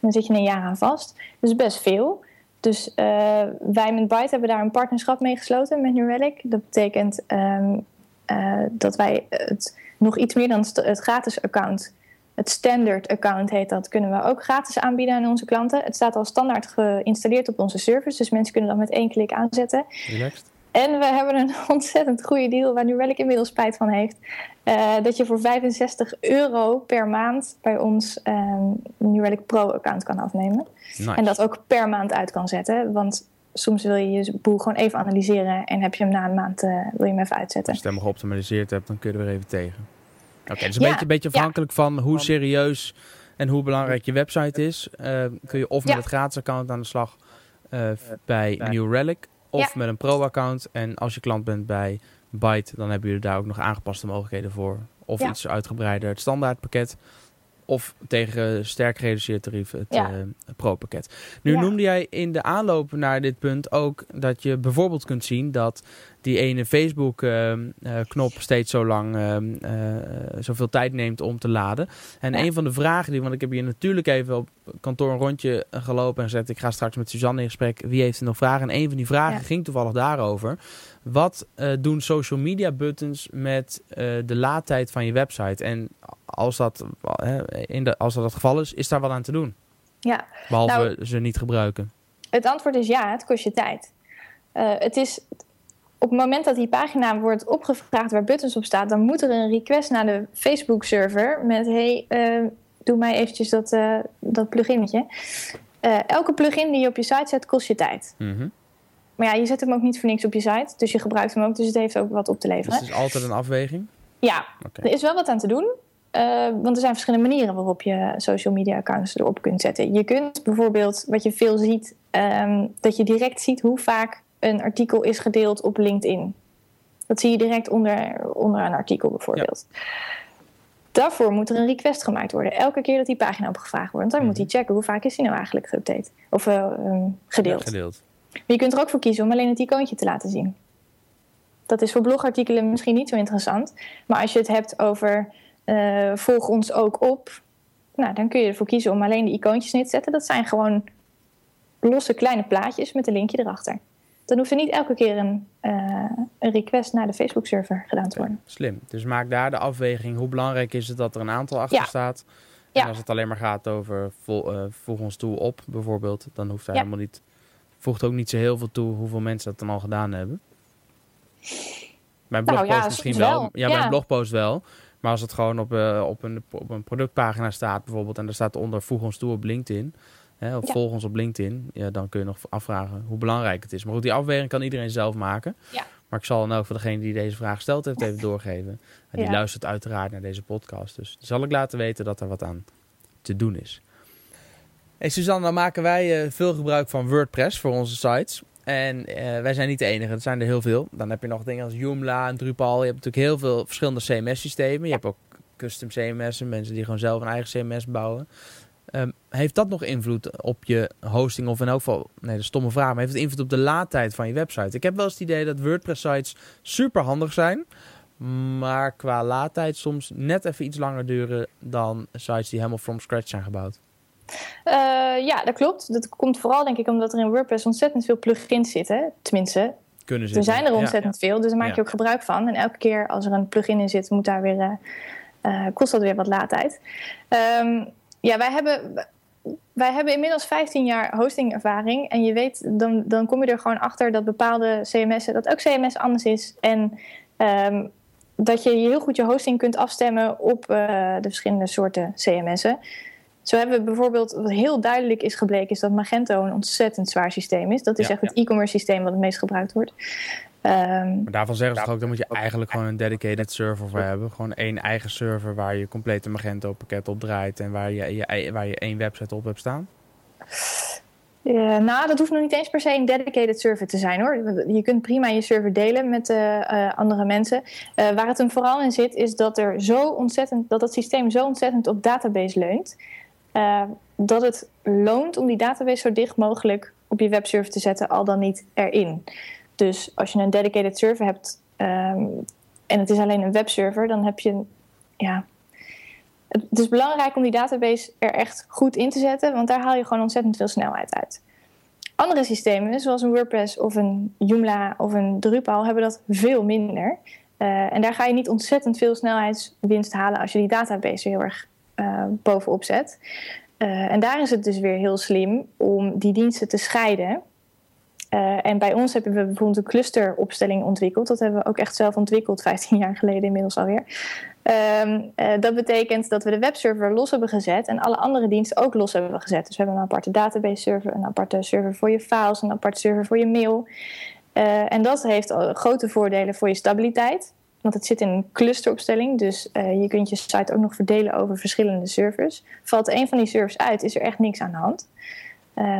Dan zit je een jaar aan vast. Dus best veel. Dus eh, wij met Byte hebben daar een partnerschap mee gesloten met New Relic. Dat betekent ehm, eh, dat wij het nog iets meer dan het gratis account, het standard account heet dat, kunnen we ook gratis aanbieden aan onze klanten. Het staat al standaard geïnstalleerd op onze servers, dus mensen kunnen dat met één klik aanzetten. Relaxed. En we hebben een [LAUGHS] ontzettend goede deal waar New Relic inmiddels spijt van heeft. Eh, dat je voor 65 euro per maand bij ons ehm New Relic Pro-account kan afnemen. Nice. En dat ook per maand uit kan zetten. Want soms wil je je boel gewoon even analyseren en heb je hem na een maand eh, wil je hem even uitzetten. Als je het helemaal geoptimaliseerd hebt, dan kun je er weer even tegen. Oké, dus een Ja, beetje, beetje ja. afhankelijk van hoe serieus en hoe belangrijk je website is. eh, kun je of met Ja. het gratis account aan de slag eh, bij New Relic of Ja. met een pro-account. En als je klant bent bij Byte, dan hebben jullie daar ook nog aangepaste mogelijkheden voor. Of Ja. iets uitgebreider, het standaardpakket. Of tegen sterk gereduceerd tarief het Ja. eh, pro-pakket. Nu Ja. noemde jij in de aanloop naar dit punt ook dat je bijvoorbeeld kunt zien dat die ene Facebook-knop steeds zo lang ehm, eh, zoveel tijd neemt om te laden. En Ja. een van de vragen die, want ik heb hier natuurlijk even op kantoor een rondje eh, gelopen en gezegd, ik ga straks met Suzanne in gesprek, wie heeft er nog vragen? En een van die vragen ging toevallig daarover. Wat eh, doen social media buttons met eh, de laadtijd van je website? En als dat, eh, in de, als dat het geval is, is daar wat aan te doen? Ja, Behalve Nou- ze niet gebruiken. het antwoord is ja, het kost je tijd. Het is op het moment dat die pagina wordt opgevraagd waar buttons op staan, dan moet er een request naar de Facebook-server met: hey, doe mij eventjes dat, eh, dat pluginnetje. Elke plugin die je op je site zet, kost je tijd. Mhm. Maar ja, je zet hem ook niet voor niks op je site, dus je gebruikt hem ook, dus het heeft ook wat op te Dus leveren. het is altijd een afweging? Ja, er is wel wat aan te doen. eh, want er zijn verschillende manieren waarop je social media accounts erop kunt zetten. Je kunt bijvoorbeeld, wat je veel ziet, ehm, dat je direct ziet hoe vaak een artikel is gedeeld op LinkedIn. Dat zie je direct onder, onder een artikel bijvoorbeeld. Daarvoor moet er een request gemaakt worden. Elke keer dat die pagina opgevraagd wordt. Want dan moet hij checken hoe vaak is die nou eigenlijk geüpdate. Of eh, ehm, gedeeld. Ja, gedeeld. Maar je kunt er ook voor kiezen om alleen het icoontje te laten zien. Dat is voor blogartikelen misschien niet zo interessant. Maar als je het hebt over eh, volg ons ook op. Nou, dan kun je ervoor kiezen om alleen de icoontjes neer te zetten. Dat zijn gewoon losse kleine plaatjes met een linkje erachter. dan hoeft er niet elke keer een, uh, een request naar de Facebook-server gedaan te worden. Slim. Dus maak daar de afweging. Hoe belangrijk is het dat er een aantal achter staat? En als het alleen maar gaat over vol, uh, voeg ons toe op, bijvoorbeeld, dan hoeft hij helemaal niet, voegt ook niet zo heel veel toe hoeveel mensen dat dan al gedaan hebben. Mijn nou blogpost misschien wel. Ja, mijn blogpost wel. Maar als het gewoon op, uh, op, een, op een productpagina staat bijvoorbeeld en er staat onder voeg ons toe op LinkedIn, hè, of volg ons op LinkedIn, ja, dan kun je nog afvragen hoe belangrijk het is. Maar goed, die afweging kan iedereen zelf maken. Ja. Maar ik zal dan ook voor degene die deze vraag gesteld heeft even doorgeven. En die luistert uiteraard naar deze podcast. Dus zal ik laten weten dat er wat aan te doen is. Hey Suzanne, dan maken wij uh, veel gebruik van WordPress voor onze sites. En uh, wij zijn niet de enige, er zijn er heel veel. Dan heb je nog dingen als Joomla en Drupal. Je hebt natuurlijk heel veel verschillende CMS-systemen. Je hebt ook custom CMS'en, mensen die gewoon zelf een eigen CMS bouwen. Um, heeft dat nog invloed op je hosting of in elk geval, nee, de stomme vraag, maar heeft het invloed op de laadtijd van je website? Ik heb wel eens het idee dat WordPress-sites super handig zijn, maar qua laadtijd soms net even iets langer duren dan sites die helemaal from scratch zijn gebouwd. Uh, ja, dat klopt. Dat komt vooral denk ik omdat er in WordPress ontzettend veel plugins zitten. Tenminste, Kunnen zitten. er zijn er ontzettend veel, dus daar maak je ook gebruik van. En elke keer als er een plugin in zit, moet daar weer, uh, uh, kost dat weer wat laadtijd. Um, ja, wij hebben, wij hebben inmiddels 15 jaar hostingervaring. En je weet, dan, dan kom je er gewoon achter dat bepaalde CMS'en, dat ook CMS anders is. En um, dat je heel goed je hosting kunt afstemmen op uh, de verschillende soorten CMS'en. Zo hebben we bijvoorbeeld, wat heel duidelijk is gebleken, is dat Magento een ontzettend zwaar systeem is. Dat is echt het e-commerce systeem wat het meest gebruikt wordt. Um, maar daarvan zeggen ze toch ook, dan moet je eigenlijk gewoon een dedicated server voor hebben. Gewoon één eigen server waar je complete Magento pakket op draait en waar je, je, waar je één website op hebt staan? Ja, nou, dat hoeft nog niet eens per se een dedicated server te zijn hoor. Je kunt prima je server delen met uh, uh, andere mensen. Uh, waar het hem vooral in zit, is dat er zo ontzettend, dat het systeem zo ontzettend op database leunt. Dat het loont om die database zo dicht mogelijk op je webserver te zetten, al dan niet erin. Dus als je een dedicated server hebt um, en het is alleen een webserver, dan heb je. Ja, het is belangrijk om die database er echt goed in te zetten, want daar haal je gewoon ontzettend veel snelheid uit. Andere systemen, zoals een WordPress of een Joomla of een Drupal, hebben dat veel minder. Uh, en daar ga je niet ontzettend veel snelheidswinst halen als je die database heel erg uh, bovenop zet. Uh, en daar is het dus weer heel slim om die diensten te scheiden. Uh, en bij ons hebben we bijvoorbeeld een clusteropstelling ontwikkeld. Dat hebben we ook echt zelf ontwikkeld, [LAUGHS] 15 jaar geleden inmiddels alweer. Um, dat betekent dat we de webserver los hebben gezet en alle andere diensten ook los hebben gezet. Dus we hebben een aparte database server, een aparte server voor je files, een aparte server voor je mail. En dat heeft grote voordelen voor je stabiliteit. Want het zit in een clusteropstelling, dus je kunt je site ook nog verdelen over verschillende servers. Valt een van die servers uit, is er echt niks aan de hand.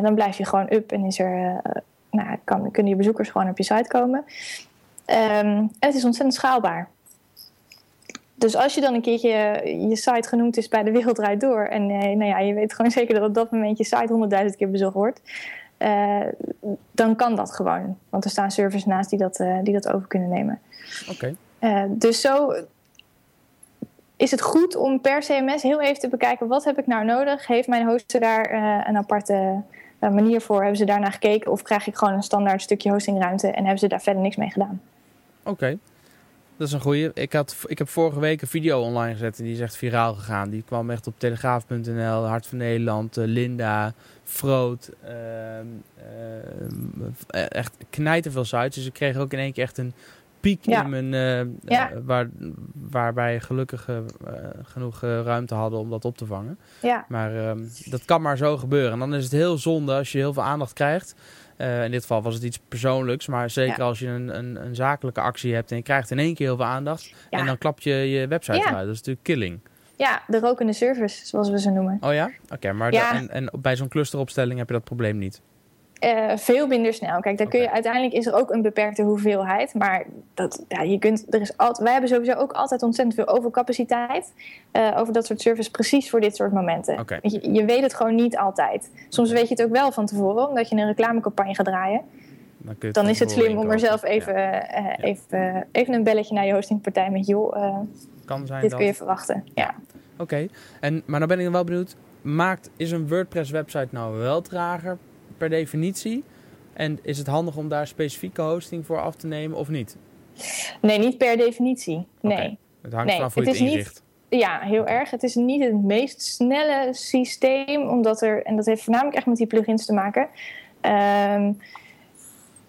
dan blijf je gewoon up en is er nou, kan, kunnen je bezoekers gewoon op je site komen. En het is ontzettend schaalbaar. Dus als je dan een keertje je site genoemd is bij de Wereld Door... en eh, nou ja, je weet gewoon [LAUGHS] zeker dat op dat moment je site 100.000 keer bezocht wordt... Dan kan dat gewoon. Want er staan servers naast die dat, die dat over kunnen nemen. Oké. Dus zo is het goed om per CMS heel even te bekijken... wat heb ik nou nodig? Heeft mijn hoster daar een aparte manier voor? Hebben ze daarnaar gekeken of krijg ik gewoon een standaard stukje hostingruimte en hebben ze daar verder niks mee gedaan? Oké, dat is een goeie. Ik, had, ik heb vorige week een video online gezet en die is echt viraal gegaan. Die kwam echt op telegraaf.nl, Hart van Nederland, Linda, Froot. Uh, uh, echt knijten veel sites. Dus ik kreeg ook in één keer echt een piek in mijn, uh, ja. waar, waarbij gelukkig uh, genoeg ruimte hadden om dat op te vangen. Ja. Maar ehm, dat kan maar zo gebeuren. En dan is het heel zonde als je heel veel aandacht krijgt. in dit geval was het iets persoonlijks, maar zeker als je een, een, een, zakelijke actie hebt en je krijgt in één keer heel veel aandacht. En dan klap je je website uit. Dat is natuurlijk killing. Ja, de rokende service, zoals we ze noemen. Oh ja? Oké, maar en, en bij zo'n clusteropstelling heb je dat probleem niet? Uh, veel minder snel. Kijk, daar kun je uiteindelijk is er ook een beperkte hoeveelheid. Maar dat, ja, je kunt, er is altijd, wij hebben sowieso ook altijd ontzettend veel overcapaciteit. Uh, over dat soort service, precies voor dit soort momenten. Okay. Je, je, weet het gewoon niet altijd. Soms weet je het ook wel van tevoren, omdat je een reclamecampagne gaat draaien. Dan, Dan is het slim om er zelf even, ja. uh, ja. even, even een belletje naar je hostingpartij met joh. kan zijn dit dat... kun je verwachten. Ja. Oké, okay. en maar dan ben ik wel benieuwd. Maakt, is een WordPress website nou wel trager per definitie? En is het handig om daar specifieke hosting voor af te nemen of niet? Nee, niet per definitie. Nee. Het hangt Nee, vanaf hoe je het het is niet- inricht. Ja, heel erg. Het is niet het meest snelle systeem, omdat er, en dat heeft voornamelijk echt met die plugins te maken. Ehm,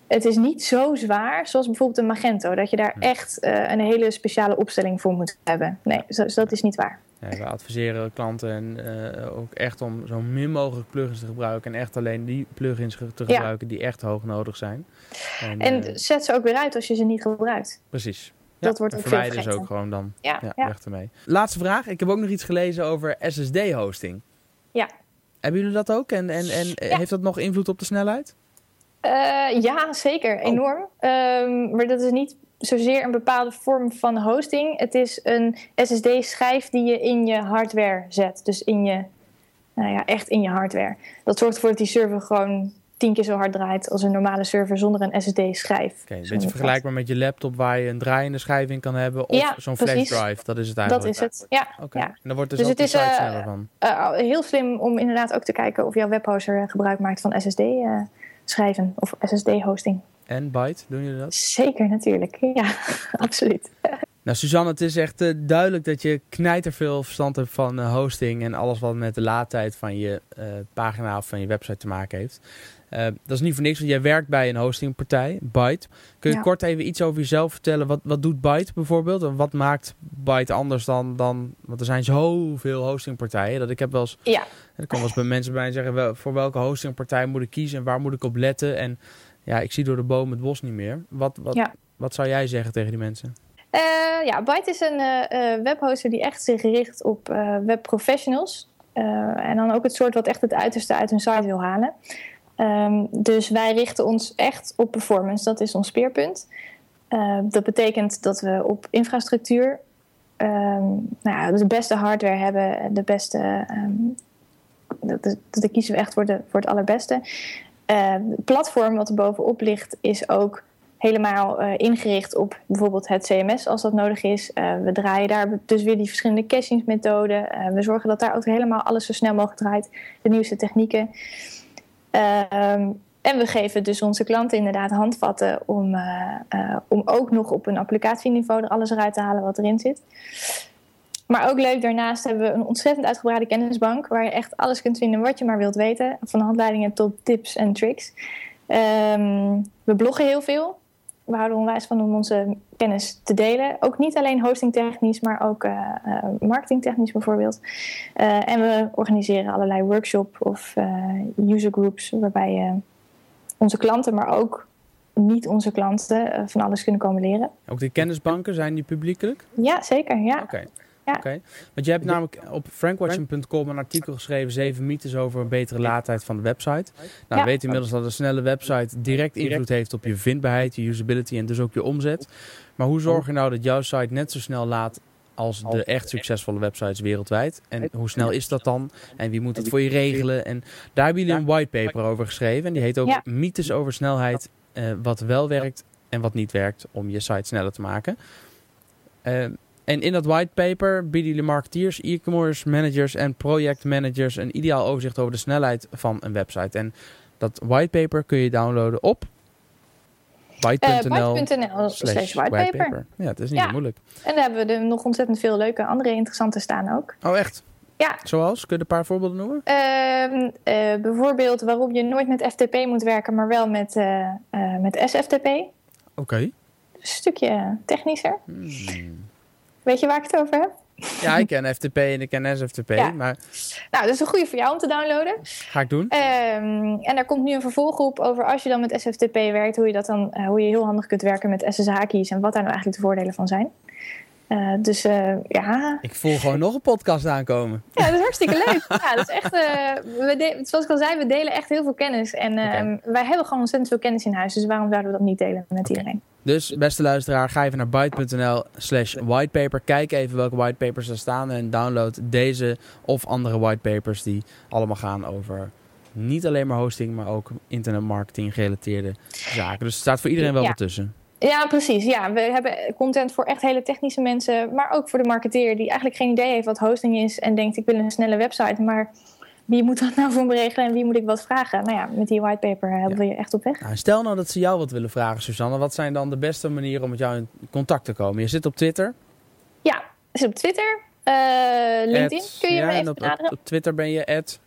het is niet zo zwaar zoals bijvoorbeeld een Magento, dat je daar echt eh, een hele speciale opstelling voor moet hebben. Nee, zo- dat is niet waar. Ja, we adviseren klanten en, eh, ook echt om zo min mogelijk plugins te gebruiken. En echt alleen die plugins te Ja. gebruiken die echt hoog nodig zijn. En, En eh, zet ze ook weer uit als je ze niet gebruikt. precies. dat wordt ook verwijder ze ook gewoon dan. Ja, Ja, weg ermee. Laatste vraag. Ik heb ook nog iets gelezen over SSD-hosting. Ja. Hebben jullie dat ook? En, en, en eh, heeft dat nog invloed op de snelheid? Eh, ja, zeker. Oh. Enorm. Ehm, maar dat is niet zozeer een bepaalde vorm van hosting. Het is een SSD-schijf die je in je hardware zet. Dus in je, nou ja, echt in je hardware. Dat zorgt ervoor dat die server gewoon tien keer zo hard draait als een normale server zonder een SSD-schijf. Oké, een beetje vergelijkbaar met je laptop waar je een draaiende schijf in kan hebben. Of Ja, zo'n flash drive. Dat is het Dat eigenlijk. is het. Ja. Oké. ja. En dan wordt dus, Dus ook het de is, site eh, sneller van. Eh, heel slim om inderdaad ook te kijken of jouw webhoster eh, gebruik maakt van SSD-schijven of SSD-hosting. En Byte, doen jullie dat? Zeker, natuurlijk. Ja, [LAUGHS] absoluut. Nou, Suzanne, het is echt eh, duidelijk dat je knijterveel verstand hebt van eh, hosting en alles wat met de laadtijd van je eh, pagina of van je website te maken heeft. Dat is niet voor niks, want jij werkt bij een hostingpartij, Byte. Kun je Ja. kort even iets over jezelf vertellen? Wat, wat doet Byte bijvoorbeeld? En wat maakt Byte anders dan, dan... Want er zijn zoveel hostingpartijen dat ik heb wel eens... Ja. Er komen wel eens bij mensen bij en zeggen, wel, voor welke hostingpartij moet ik kiezen en waar moet ik op letten? En ja, ik zie door de boom het bos niet meer. Wat, wat, Ja. wat zou jij zeggen tegen die mensen? Eh, ja, Byte is een eh, eh, webhoster die echt zich richt op webprofessionals. En dan ook het soort wat echt het uiterste uit hun site wil halen. Ehm, dus wij richten ons echt op performance. Dat is ons speerpunt. Dat betekent dat we op infrastructuur ehm, nou ja, de beste hardware hebben. De beste, ehm, dat, kiezen we echt voor, de, voor het allerbeste. Eh, het platform wat er bovenop ligt is ook helemaal eh, ingericht op bijvoorbeeld het CMS als dat nodig is. Eh, we draaien daar dus weer die verschillende cachingsmethoden. Eh, we zorgen dat daar ook helemaal alles zo snel mogelijk draait. De nieuwste technieken. Ehm, en we geven dus onze klanten inderdaad handvatten om, om ook nog op een applicatieniveau er alles eruit te halen wat erin zit. Maar ook leuk, daarnaast hebben we een ontzettend uitgebreide kennisbank waar je echt alles kunt vinden wat je maar wilt weten. Van handleidingen tot tips en tricks. Ehm, we bloggen heel veel. We houden onwijs van om onze kennis te delen. Ook niet alleen hostingtechnisch, maar ook eh, eh, marketingtechnisch bijvoorbeeld. Eh, en we organiseren allerlei workshops of user groups waarbij onze klanten, maar ook niet onze klanten, van alles kunnen komen leren. Ook die kennisbanken, zijn die publiekelijk? Ja, zeker. Ja. Oké. Ja. Oké. Want je hebt namelijk op frankwatching.com een artikel geschreven, zeven mythes over een betere laadtijd van de website. Nou, we Ja. weten inmiddels dat een snelle website direct invloed heeft op je vindbaarheid, je usability en dus ook je omzet. Maar hoe zorg je nou dat jouw site net zo snel laadt als de echt succesvolle websites wereldwijd? En hoe snel is dat dan? En wie moet het voor je regelen? En daar hebben jullie een whitepaper over geschreven. En die heet ook Ja. Mythes over snelheid, eh, wat wel werkt en wat niet werkt om je site sneller te maken. Eh, en in dat whitepaper bieden jullie marketeers, e-commerce managers en projectmanagers een ideaal overzicht over de snelheid van een website. En dat whitepaper kun je downloaden op Eh, byte.nl byte.nl slash whitepaper. Ja, het is niet Ja. moeilijk. En daar hebben we er nog ontzettend veel leuke andere interessante staan ook. Oh, echt? Ja. Zoals? Kun je een paar voorbeelden noemen? Ehm, eh, bijvoorbeeld waarom je nooit met FTP moet werken, maar wel met, eh, eh, met SFTP. Oké. Een stukje technischer. Hmm. Weet je waar ik het over heb? Ja, ik ken FTP en ik ken SFTP, Ja. maar Nou, dat is een goede voor jou om te downloaden. ga ik doen. Ehm, en daar komt nu een vervolggroep over als je dan met SFTP werkt, hoe je, dat dan, eh, hoe je heel handig kunt werken met SSH-keys en wat daar nou eigenlijk de voordelen van zijn. Eh, dus eh, ja. Ik voel gewoon nog een podcast aankomen. ja, dat is hartstikke leuk. [LAUGHS] Ja, dat is echt, eh, we de- zoals ik al zei, we delen echt heel veel kennis. En wij hebben gewoon ontzettend veel kennis in huis, dus waarom zouden we dat niet delen met iedereen? Dus, beste luisteraar, ga even naar byte.nl slash whitepaper. Kijk even welke whitepapers er staan en download deze of andere whitepapers die allemaal gaan over niet alleen maar hosting, maar ook internetmarketing gerelateerde zaken. Dus er staat voor iedereen wel Ja. wat tussen. Ja, precies. Ja, we hebben content voor echt hele technische mensen, maar ook voor de marketeer die eigenlijk geen idee heeft wat hosting is en denkt ik wil een snelle website, maar wie moet dat [LAUGHS] nou voor me regelen en wie moet ik wat vragen? Nou ja, met die whitepaper helpen we je echt op weg. Nou, stel nou dat ze jou wat willen vragen, Suzanne. Wat zijn dan de beste manieren om met jou in contact te komen? Je zit op Twitter. Ja, is op Twitter. Uh, LinkedIn kun je ja, me even op, benaderen. op, Twitter ben je at...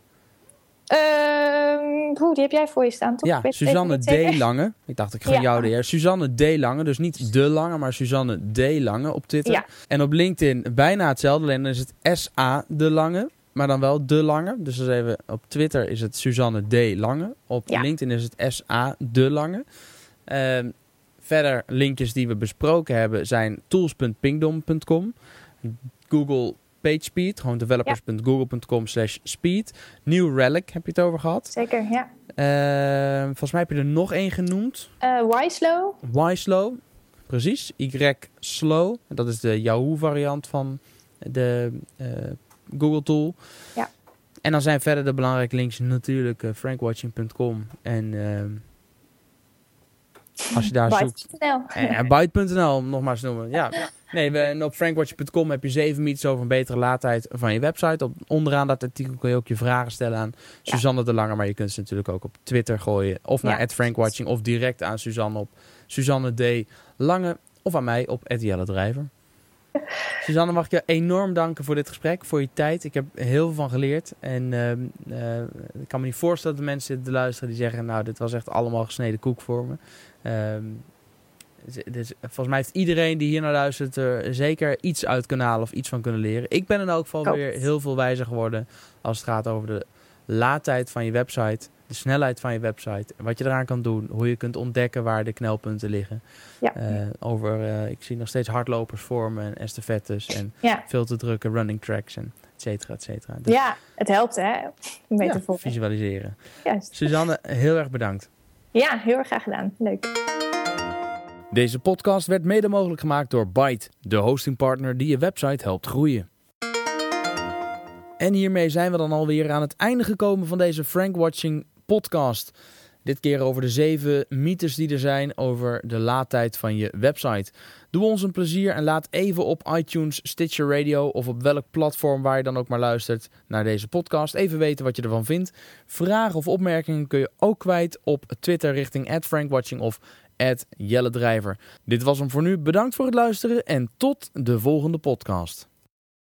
Uh, die heb jij voor je staan, toch? Ja, Suzanne D. Lange. Ik dacht, ik ga Ja. jou de heer. Suzanne D. Lange, dus niet De Lange, maar Suzanne D. Lange op Twitter. Ja. En op LinkedIn bijna hetzelfde, alleen dan is het S.A. De Lange. Maar dan wel De Lange. Dus dat is even, op Twitter is het Suzanne D. Lange. Op Ja. LinkedIn is het S.A. De Lange. Ehm, verder, linkjes die we besproken hebben zijn tools.pingdom.com. Google PageSpeed, gewoon developers.google.com slash speed. New Relic heb je het over gehad. Zeker, ja. Ehm, volgens mij heb je er nog één genoemd. Eh Yslow. Y-Slow. Precies. Y-Slow. Dat is de Yahoo variant van de eh, Google tool. Ja. En dan zijn verder de belangrijke links natuurlijk eh, frankwatching.com en ehm, als je daar [LAUGHS] zoekt. Byte.nl. En byte.nl, om nog maar eens te noemen. Ja. [LAUGHS] Nee, we, en op frankwatching.com heb je zeven mythes over een betere laadtijd van je website. Op, onderaan dat artikel kun je ook je vragen stellen aan Suzanne de Lange. Maar je kunt ze natuurlijk ook op Twitter gooien. Of naar. @frankwatching of direct aan Suzanne op Suzanne D. Lange. Of aan mij op Jelle Drijver. [LAUGHS] Suzanne, mag ik je enorm danken voor dit gesprek, voor je tijd. Ik heb heel veel van geleerd. En ehm, eh, ik kan me niet voorstellen dat de mensen zitten te luisteren die zeggen... nou, dit was echt allemaal gesneden koek voor me. Ehm, dus- dus volgens mij heeft iedereen die hier naar luistert er zeker iets uit kunnen halen of iets van kunnen leren. Ik ben in elk geval weer heel veel wijzer geworden als het gaat over de laadtijd van je website, de snelheid van je website, wat je eraan kan doen, hoe je kunt ontdekken waar de knelpunten liggen. Ja. Eh, over, eh, ik zie nog steeds hardlopers vormen en estafettes en Ja. veel te drukke running tracks en et cetera, et cetera. Dus, ja, het helpt hè, om mee ja, te volgen. visualiseren. Juist. Suzanne, heel erg bedankt. Ja, heel erg graag gedaan. Leuk. Deze podcast werd mede mogelijk gemaakt door Byte, de hostingpartner die je website helpt groeien. En hiermee zijn we dan alweer aan het einde gekomen van deze Frank Watching podcast. Dit keer over de zeven mythes die er zijn over de laadtijd van je website. Doe ons een plezier en laat even op iTunes, Stitcher Radio of op welk platform waar je dan ook maar luistert naar deze podcast even weten wat je ervan vindt. Vragen of opmerkingen kun je ook kwijt op Twitter richting @frankwatching of Jelle Drijver. Dit was hem voor nu. Bedankt voor het luisteren en tot de volgende podcast.